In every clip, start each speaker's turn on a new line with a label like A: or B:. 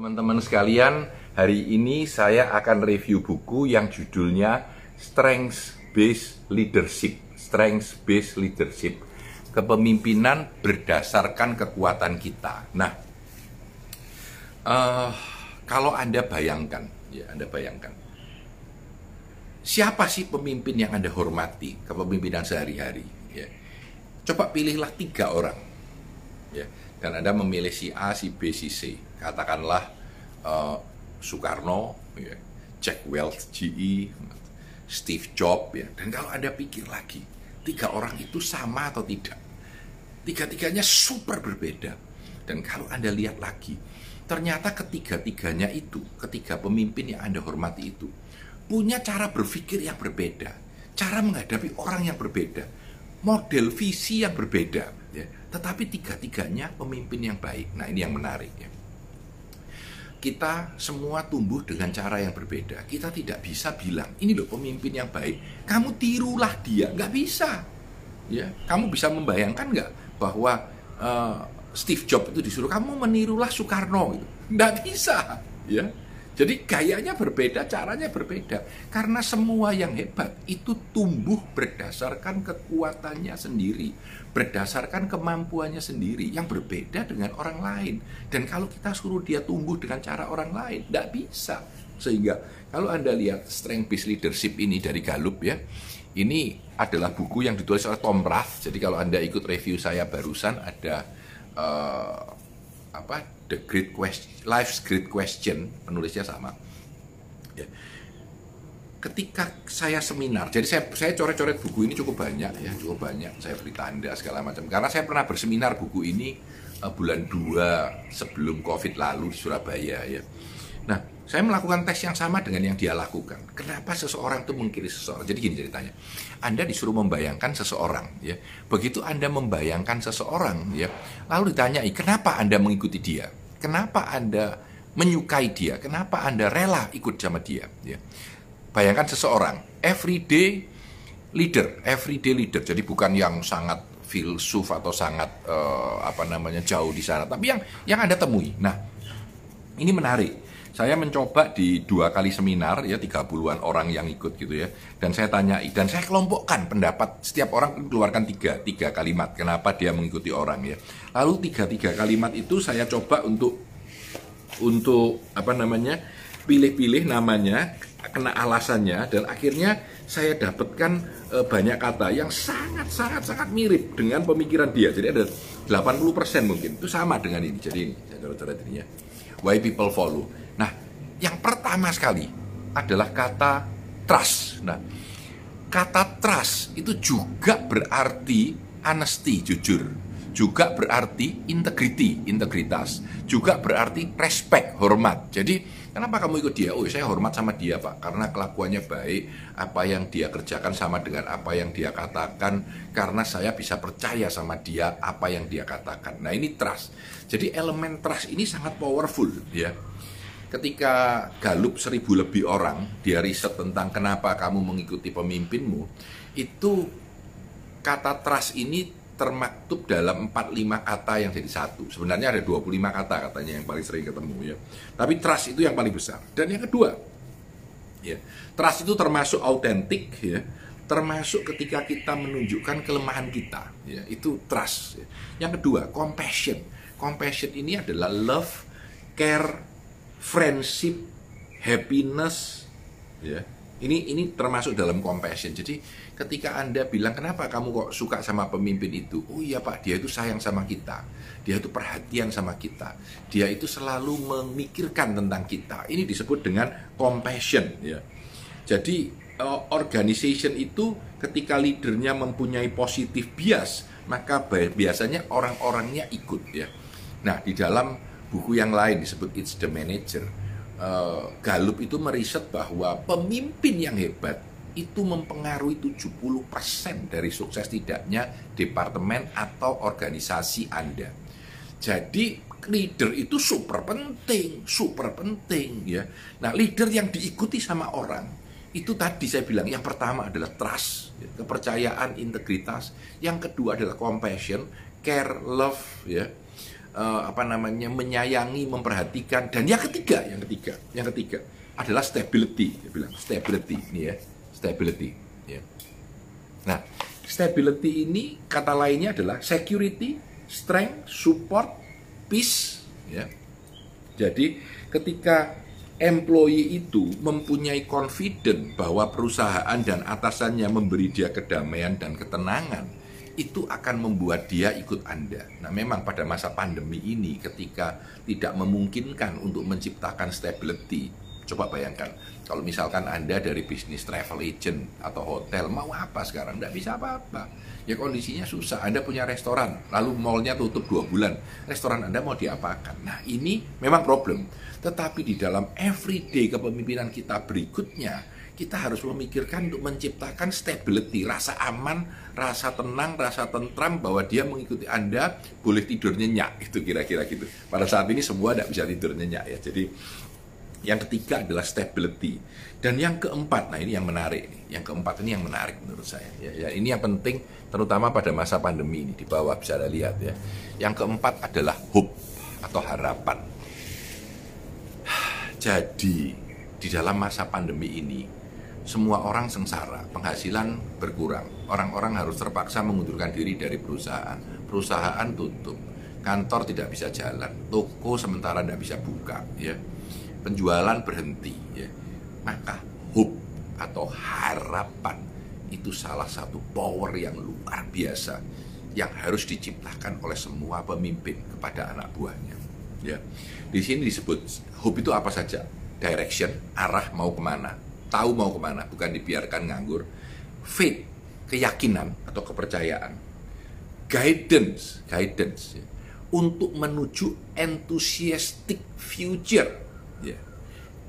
A: Teman-teman sekalian, hari ini saya akan review buku yang judulnya Strength Based Leadership. Strength Based Leadership. Kepemimpinan berdasarkan kekuatan kita. Nah, uh, kalau Anda bayangkan, ya Anda bayangkan, siapa sih pemimpin yang Anda hormati kepemimpinan sehari-hari? Ya. Coba pilihlah tiga orang. Ya. Dan Anda memilih si A, si B, si C katakanlah uh, Soekarno, ya, Jack Welch GE, Steve Jobs, ya. Dan kalau Anda pikir lagi, tiga orang itu sama atau tidak? Tiga-tiganya super berbeda. Dan kalau Anda lihat lagi, ternyata ketiga-tiganya itu, ketiga pemimpin yang Anda hormati itu, punya cara berpikir yang berbeda, cara menghadapi orang yang berbeda, model visi yang berbeda, ya. tetapi tiga-tiganya pemimpin yang baik. Nah ini yang menarik ya kita semua tumbuh dengan cara yang berbeda. Kita tidak bisa bilang, ini loh pemimpin yang baik, kamu tirulah dia. Nggak bisa. Ya, kamu bisa membayangkan nggak bahwa uh, Steve Jobs itu disuruh kamu menirulah Soekarno. Nggak bisa. Ya, jadi gayanya berbeda, caranya berbeda. Karena semua yang hebat itu tumbuh berdasarkan kekuatannya sendiri, berdasarkan kemampuannya sendiri yang berbeda dengan orang lain. Dan kalau kita suruh dia tumbuh dengan cara orang lain, tidak bisa. Sehingga kalau Anda lihat Strength Based Leadership ini dari Gallup ya, ini adalah buku yang ditulis oleh Tom Rath. Jadi kalau Anda ikut review saya barusan ada uh, apa The Great Question, Life's Great Question, penulisnya sama. Ya. Ketika saya seminar, jadi saya saya coret-coret buku ini cukup banyak ya, cukup banyak. Saya beri tanda segala macam. Karena saya pernah berseminar buku ini uh, bulan 2 sebelum Covid lalu di Surabaya ya. Nah, saya melakukan tes yang sama dengan yang dia lakukan. Kenapa seseorang itu mengkiri seseorang? Jadi gini ceritanya. Anda disuruh membayangkan seseorang, ya. Begitu Anda membayangkan seseorang, ya, lalu ditanyai, kenapa Anda mengikuti dia? Kenapa Anda menyukai dia? Kenapa Anda rela ikut sama dia? Ya. Bayangkan seseorang, everyday leader, everyday leader. Jadi bukan yang sangat filsuf atau sangat uh, apa namanya jauh di sana, tapi yang yang Anda temui. Nah, ini menarik saya mencoba di dua kali seminar ya 30-an orang yang ikut gitu ya. Dan saya tanyai dan saya kelompokkan pendapat. Setiap orang keluarkan tiga tiga kalimat. Kenapa dia mengikuti orang ya? Lalu tiga tiga kalimat itu saya coba untuk untuk apa namanya pilih-pilih namanya kena alasannya dan akhirnya saya dapatkan e, banyak kata yang sangat sangat sangat mirip dengan pemikiran dia. Jadi ada 80% mungkin. Itu sama dengan ini. Jadi ini dirinya why people follow Nah, yang pertama sekali adalah kata trust. Nah, kata trust itu juga berarti honesty, jujur. Juga berarti integrity, integritas. Juga berarti respect, hormat. Jadi, Kenapa kamu ikut dia? Oh, saya hormat sama dia, Pak, karena kelakuannya baik, apa yang dia kerjakan sama dengan apa yang dia katakan, karena saya bisa percaya sama dia apa yang dia katakan. Nah, ini trust. Jadi elemen trust ini sangat powerful, ya ketika Galup seribu lebih orang dia riset tentang kenapa kamu mengikuti pemimpinmu itu kata trust ini termaktub dalam 45 kata yang jadi satu sebenarnya ada 25 kata katanya yang paling sering ketemu ya tapi trust itu yang paling besar dan yang kedua ya trust itu termasuk autentik ya termasuk ketika kita menunjukkan kelemahan kita ya itu trust ya. yang kedua compassion compassion ini adalah love care friendship, happiness, ya. Ini ini termasuk dalam compassion. Jadi ketika Anda bilang kenapa kamu kok suka sama pemimpin itu? Oh iya Pak, dia itu sayang sama kita. Dia itu perhatian sama kita. Dia itu selalu memikirkan tentang kita. Ini disebut dengan compassion ya. Jadi uh, organization itu ketika leadernya mempunyai positif bias, maka biasanya orang-orangnya ikut ya. Nah, di dalam buku yang lain disebut It's the Manager. Uh, Gallup itu meriset bahwa pemimpin yang hebat itu mempengaruhi 70% dari sukses tidaknya departemen atau organisasi Anda. Jadi leader itu super penting, super penting ya. Nah, leader yang diikuti sama orang itu tadi saya bilang yang pertama adalah trust, ya, kepercayaan, integritas. Yang kedua adalah compassion, care, love ya uh, apa namanya menyayangi, memperhatikan dan yang ketiga, yang ketiga, yang ketiga adalah stability, dia bilang stability ini ya, stability ya. Nah, stability ini kata lainnya adalah security, strength, support, peace ya. Jadi ketika employee itu mempunyai confident bahwa perusahaan dan atasannya memberi dia kedamaian dan ketenangan, itu akan membuat dia ikut Anda. Nah, memang pada masa pandemi ini ketika tidak memungkinkan untuk menciptakan stability, coba bayangkan kalau misalkan Anda dari bisnis travel agent atau hotel mau apa sekarang? Tidak bisa apa-apa. Ya kondisinya susah. Anda punya restoran, lalu mallnya tutup dua bulan. Restoran Anda mau diapakan? Nah ini memang problem. Tetapi di dalam everyday kepemimpinan kita berikutnya, kita harus memikirkan untuk menciptakan stability, rasa aman, rasa tenang, rasa tentram bahwa dia mengikuti Anda boleh tidur nyenyak itu kira-kira gitu. Pada saat ini semua tidak bisa tidur nyenyak ya. Jadi yang ketiga adalah stability dan yang keempat, nah ini yang menarik nih. Yang keempat ini yang menarik menurut saya. Ya, ya ini yang penting terutama pada masa pandemi ini di bawah bisa lihat ya. Yang keempat adalah hope atau harapan. Jadi di dalam masa pandemi ini semua orang sengsara, penghasilan berkurang. Orang-orang harus terpaksa mengundurkan diri dari perusahaan. Perusahaan tutup, kantor tidak bisa jalan, toko sementara tidak bisa buka, ya. Penjualan berhenti, ya. Maka hope atau harapan itu salah satu power yang luar biasa yang harus diciptakan oleh semua pemimpin kepada anak buahnya. Ya, di sini disebut hope itu apa saja? Direction, arah mau ke mana, tahu mau ke mana, bukan dibiarkan nganggur. Faith, keyakinan atau kepercayaan. Guidance, guidance ya. untuk menuju enthusiastic future. Ya.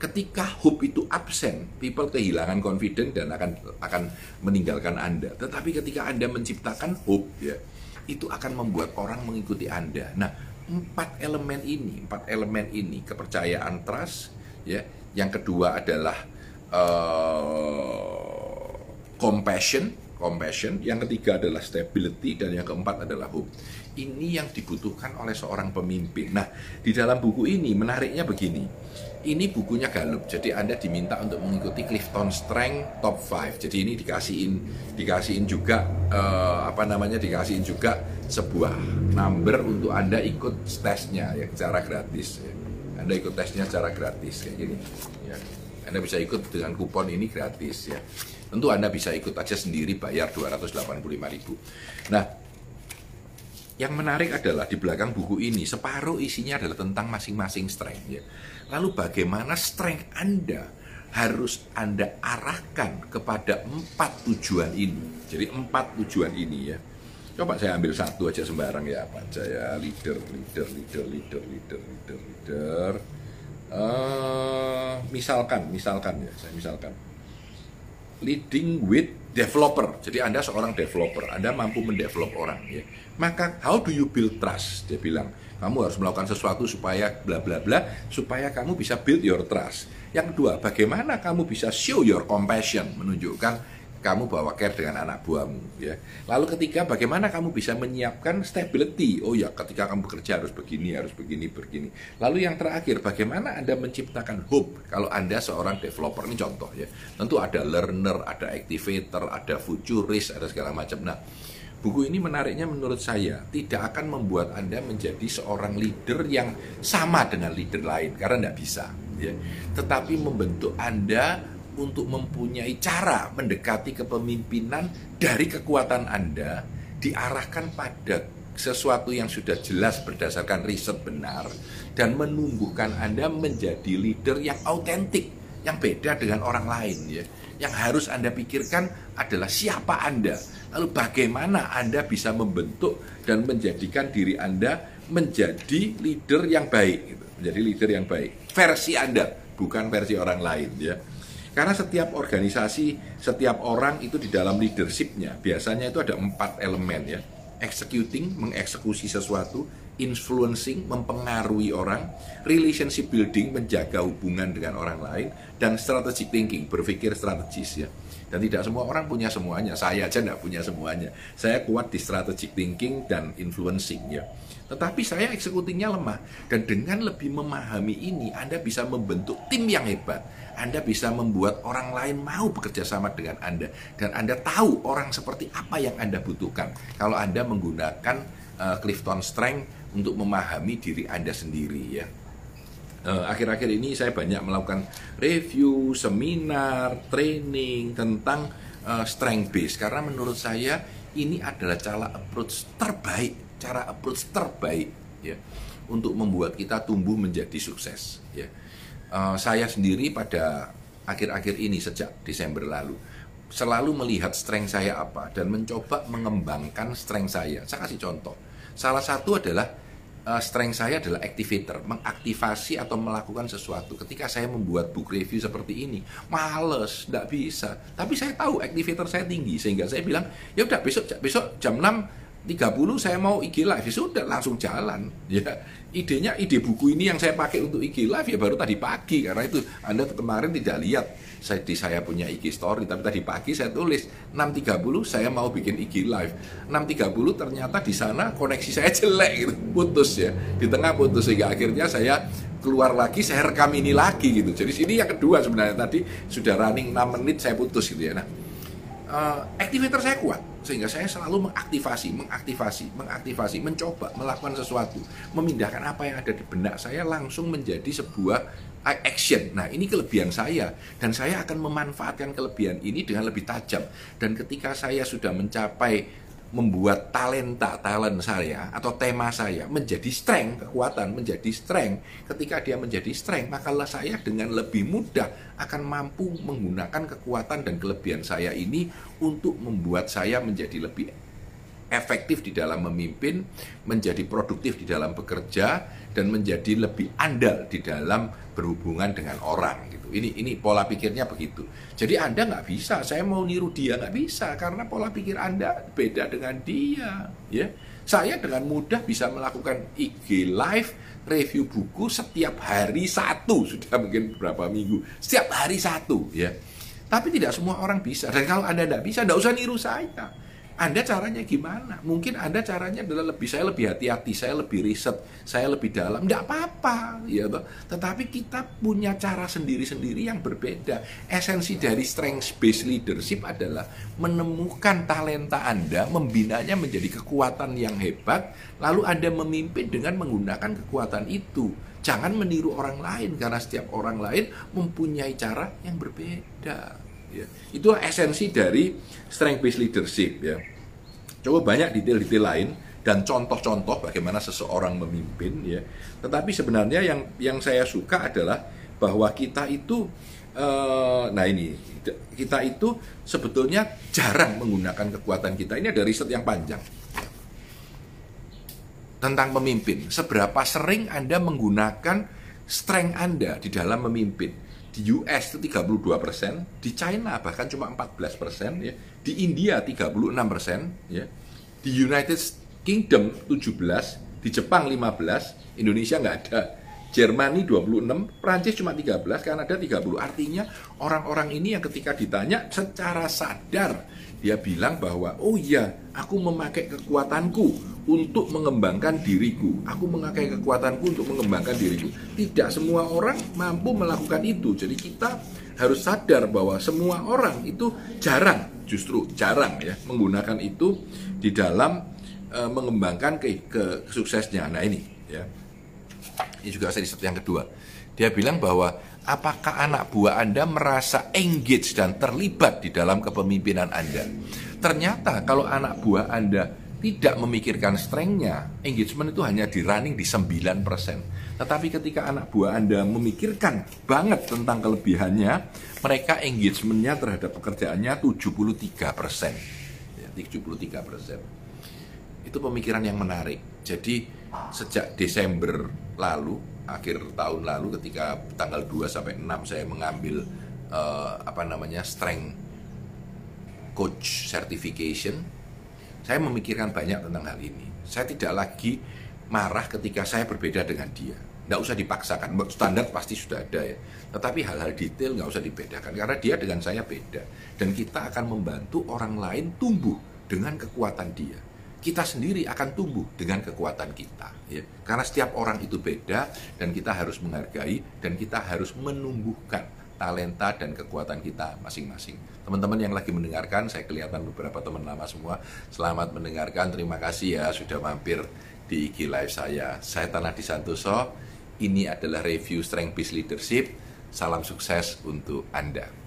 A: Ketika hope itu absen, people kehilangan confidence dan akan akan meninggalkan Anda. Tetapi ketika Anda menciptakan hope, ya, itu akan membuat orang mengikuti Anda. Nah, empat elemen ini, empat elemen ini, kepercayaan trust, ya. Yang kedua adalah uh, compassion, compassion. Yang ketiga adalah stability dan yang keempat adalah hope. Ini yang dibutuhkan oleh seorang pemimpin. Nah, di dalam buku ini menariknya begini. Ini bukunya Gallup, jadi Anda diminta untuk mengikuti Clifton Strength Top 5. Jadi ini dikasihin dikasihin juga uh, apa namanya dikasihin juga sebuah number untuk Anda ikut tesnya ya secara gratis. Anda ikut tesnya secara gratis kayak gini. Ya. Anda bisa ikut dengan kupon ini gratis ya. Tentu Anda bisa ikut aja sendiri bayar 285.000. Nah, yang menarik adalah di belakang buku ini separuh isinya adalah tentang masing-masing strength ya. Lalu bagaimana strength Anda harus Anda arahkan kepada empat tujuan ini. Jadi empat tujuan ini ya. Coba saya ambil satu aja sembarang ya apa aja ya leader, leader, leader, leader, leader, leader, leader. Uh, misalkan, misalkan ya, saya misalkan leading with developer. Jadi Anda seorang developer, Anda mampu mendevelop orang ya. Maka how do you build trust? Dia bilang, kamu harus melakukan sesuatu supaya bla bla bla supaya kamu bisa build your trust. Yang kedua, bagaimana kamu bisa show your compassion, menunjukkan kamu bawa care dengan anak buahmu ya. Lalu ketiga bagaimana kamu bisa menyiapkan stability? Oh ya, ketika kamu bekerja harus begini, harus begini, begini. Lalu yang terakhir bagaimana Anda menciptakan hope kalau Anda seorang developer ini contoh ya. Tentu ada learner, ada activator, ada futurist, ada segala macam. Nah, buku ini menariknya menurut saya tidak akan membuat Anda menjadi seorang leader yang sama dengan leader lain karena tidak bisa ya. Tetapi membentuk Anda untuk mempunyai cara mendekati kepemimpinan dari kekuatan Anda diarahkan pada sesuatu yang sudah jelas berdasarkan riset benar dan menumbuhkan Anda menjadi leader yang autentik, yang beda dengan orang lain ya. Yang harus Anda pikirkan adalah siapa Anda, lalu bagaimana Anda bisa membentuk dan menjadikan diri Anda menjadi leader yang baik gitu. Menjadi leader yang baik. Versi Anda, bukan versi orang lain ya. Karena setiap organisasi, setiap orang itu di dalam leadershipnya biasanya itu ada empat elemen ya. Executing, mengeksekusi sesuatu, influencing, mempengaruhi orang, relationship building, menjaga hubungan dengan orang lain, dan strategic thinking, berpikir strategis ya. Dan tidak semua orang punya semuanya. Saya aja tidak punya semuanya. Saya kuat di strategic thinking dan influencing ya. Tetapi saya eksekutifnya lemah. Dan dengan lebih memahami ini, Anda bisa membentuk tim yang hebat. Anda bisa membuat orang lain mau bekerja sama dengan Anda. Dan Anda tahu orang seperti apa yang Anda butuhkan. Kalau Anda menggunakan uh, Clifton Strength untuk memahami diri Anda sendiri ya. Eh, akhir-akhir ini saya banyak melakukan review, seminar, training tentang uh, strength base karena menurut saya ini adalah cara approach terbaik, cara approach terbaik ya untuk membuat kita tumbuh menjadi sukses ya. Uh, saya sendiri pada akhir-akhir ini sejak Desember lalu selalu melihat strength saya apa dan mencoba mengembangkan strength saya. Saya kasih contoh. Salah satu adalah uh, strength saya adalah activator, mengaktifasi atau melakukan sesuatu. Ketika saya membuat book review seperti ini, males, tidak bisa. Tapi saya tahu activator saya tinggi, sehingga saya bilang, ya udah besok besok jam 6 30 saya mau IG live. Ya sudah langsung jalan. Ya idenya ide buku ini yang saya pakai untuk IG live ya baru tadi pagi. Karena itu Anda kemarin tidak lihat. Saya di saya punya IG story tapi tadi pagi saya tulis 6.30 saya mau bikin IG live. 6.30 ternyata di sana koneksi saya jelek gitu. Putus ya. Di tengah putus sehingga akhirnya saya keluar lagi saya rekam ini lagi gitu. Jadi sini yang kedua sebenarnya. Tadi sudah running 6 menit saya putus gitu ya. Nah uh, activator saya kuat sehingga saya selalu mengaktifasi, mengaktifasi, mengaktifasi, mencoba melakukan sesuatu, memindahkan apa yang ada di benak saya langsung menjadi sebuah action. Nah, ini kelebihan saya dan saya akan memanfaatkan kelebihan ini dengan lebih tajam. Dan ketika saya sudah mencapai membuat talenta talent saya atau tema saya menjadi strength kekuatan menjadi strength. Ketika dia menjadi strength makalah saya dengan lebih mudah akan mampu menggunakan kekuatan dan kelebihan saya ini untuk membuat saya menjadi lebih efektif di dalam memimpin, menjadi produktif di dalam bekerja, dan menjadi lebih andal di dalam berhubungan dengan orang gitu. Ini ini pola pikirnya begitu. Jadi Anda nggak bisa, saya mau niru dia nggak bisa karena pola pikir Anda beda dengan dia. Ya, saya dengan mudah bisa melakukan IG live review buku setiap hari satu sudah mungkin beberapa minggu setiap hari satu ya. Tapi tidak semua orang bisa dan kalau Anda tidak bisa, tidak usah niru saya anda caranya gimana? Mungkin Anda caranya adalah lebih saya lebih hati-hati, saya lebih riset, saya lebih dalam. Tidak apa-apa, ya toh. Tetapi kita punya cara sendiri-sendiri yang berbeda. Esensi dari strength based leadership adalah menemukan talenta Anda, membinanya menjadi kekuatan yang hebat, lalu Anda memimpin dengan menggunakan kekuatan itu. Jangan meniru orang lain karena setiap orang lain mempunyai cara yang berbeda. Ya. Itu esensi dari strength based leadership ya. Coba banyak detail-detail lain dan contoh-contoh bagaimana seseorang memimpin ya. Tetapi sebenarnya yang yang saya suka adalah bahwa kita itu uh, nah ini kita itu sebetulnya jarang menggunakan kekuatan kita. Ini ada riset yang panjang tentang pemimpin. Seberapa sering Anda menggunakan strength Anda di dalam memimpin? Di US itu 32 persen, di China bahkan cuma 14 persen, ya. di India 36 persen, ya. di United Kingdom 17, di Jepang 15, Indonesia nggak ada. Jermani 26, Prancis cuma 13, Kanada 30. Artinya orang-orang ini yang ketika ditanya secara sadar dia bilang bahwa oh iya, aku memakai kekuatanku untuk mengembangkan diriku. Aku memakai kekuatanku untuk mengembangkan diriku. Tidak semua orang mampu melakukan itu. Jadi kita harus sadar bahwa semua orang itu jarang, justru jarang ya menggunakan itu di dalam e, mengembangkan ke, ke suksesnya. Nah ini ya ini juga riset yang kedua. Dia bilang bahwa apakah anak buah Anda merasa engage dan terlibat di dalam kepemimpinan Anda? Ternyata kalau anak buah Anda tidak memikirkan strengthnya, engagement itu hanya di running di 9%. Tetapi ketika anak buah Anda memikirkan banget tentang kelebihannya, mereka engagementnya terhadap pekerjaannya 73%. Ya, 73%. Itu pemikiran yang menarik. Jadi sejak Desember lalu, akhir tahun lalu ketika tanggal 2 sampai 6 saya mengambil uh, apa namanya strength coach certification, saya memikirkan banyak tentang hal ini. Saya tidak lagi marah ketika saya berbeda dengan dia. nggak usah dipaksakan. Standar pasti sudah ada ya. Tetapi hal-hal detail nggak usah dibedakan karena dia dengan saya beda. Dan kita akan membantu orang lain tumbuh dengan kekuatan dia. Kita sendiri akan tumbuh dengan kekuatan kita. Ya. Karena setiap orang itu beda dan kita harus menghargai dan kita harus menumbuhkan talenta dan kekuatan kita masing-masing. Teman-teman yang lagi mendengarkan, saya kelihatan beberapa teman lama semua. Selamat mendengarkan, terima kasih ya sudah mampir di IG Live saya. Saya Tanah Di Santoso, ini adalah review Strength Based Leadership. Salam sukses untuk Anda.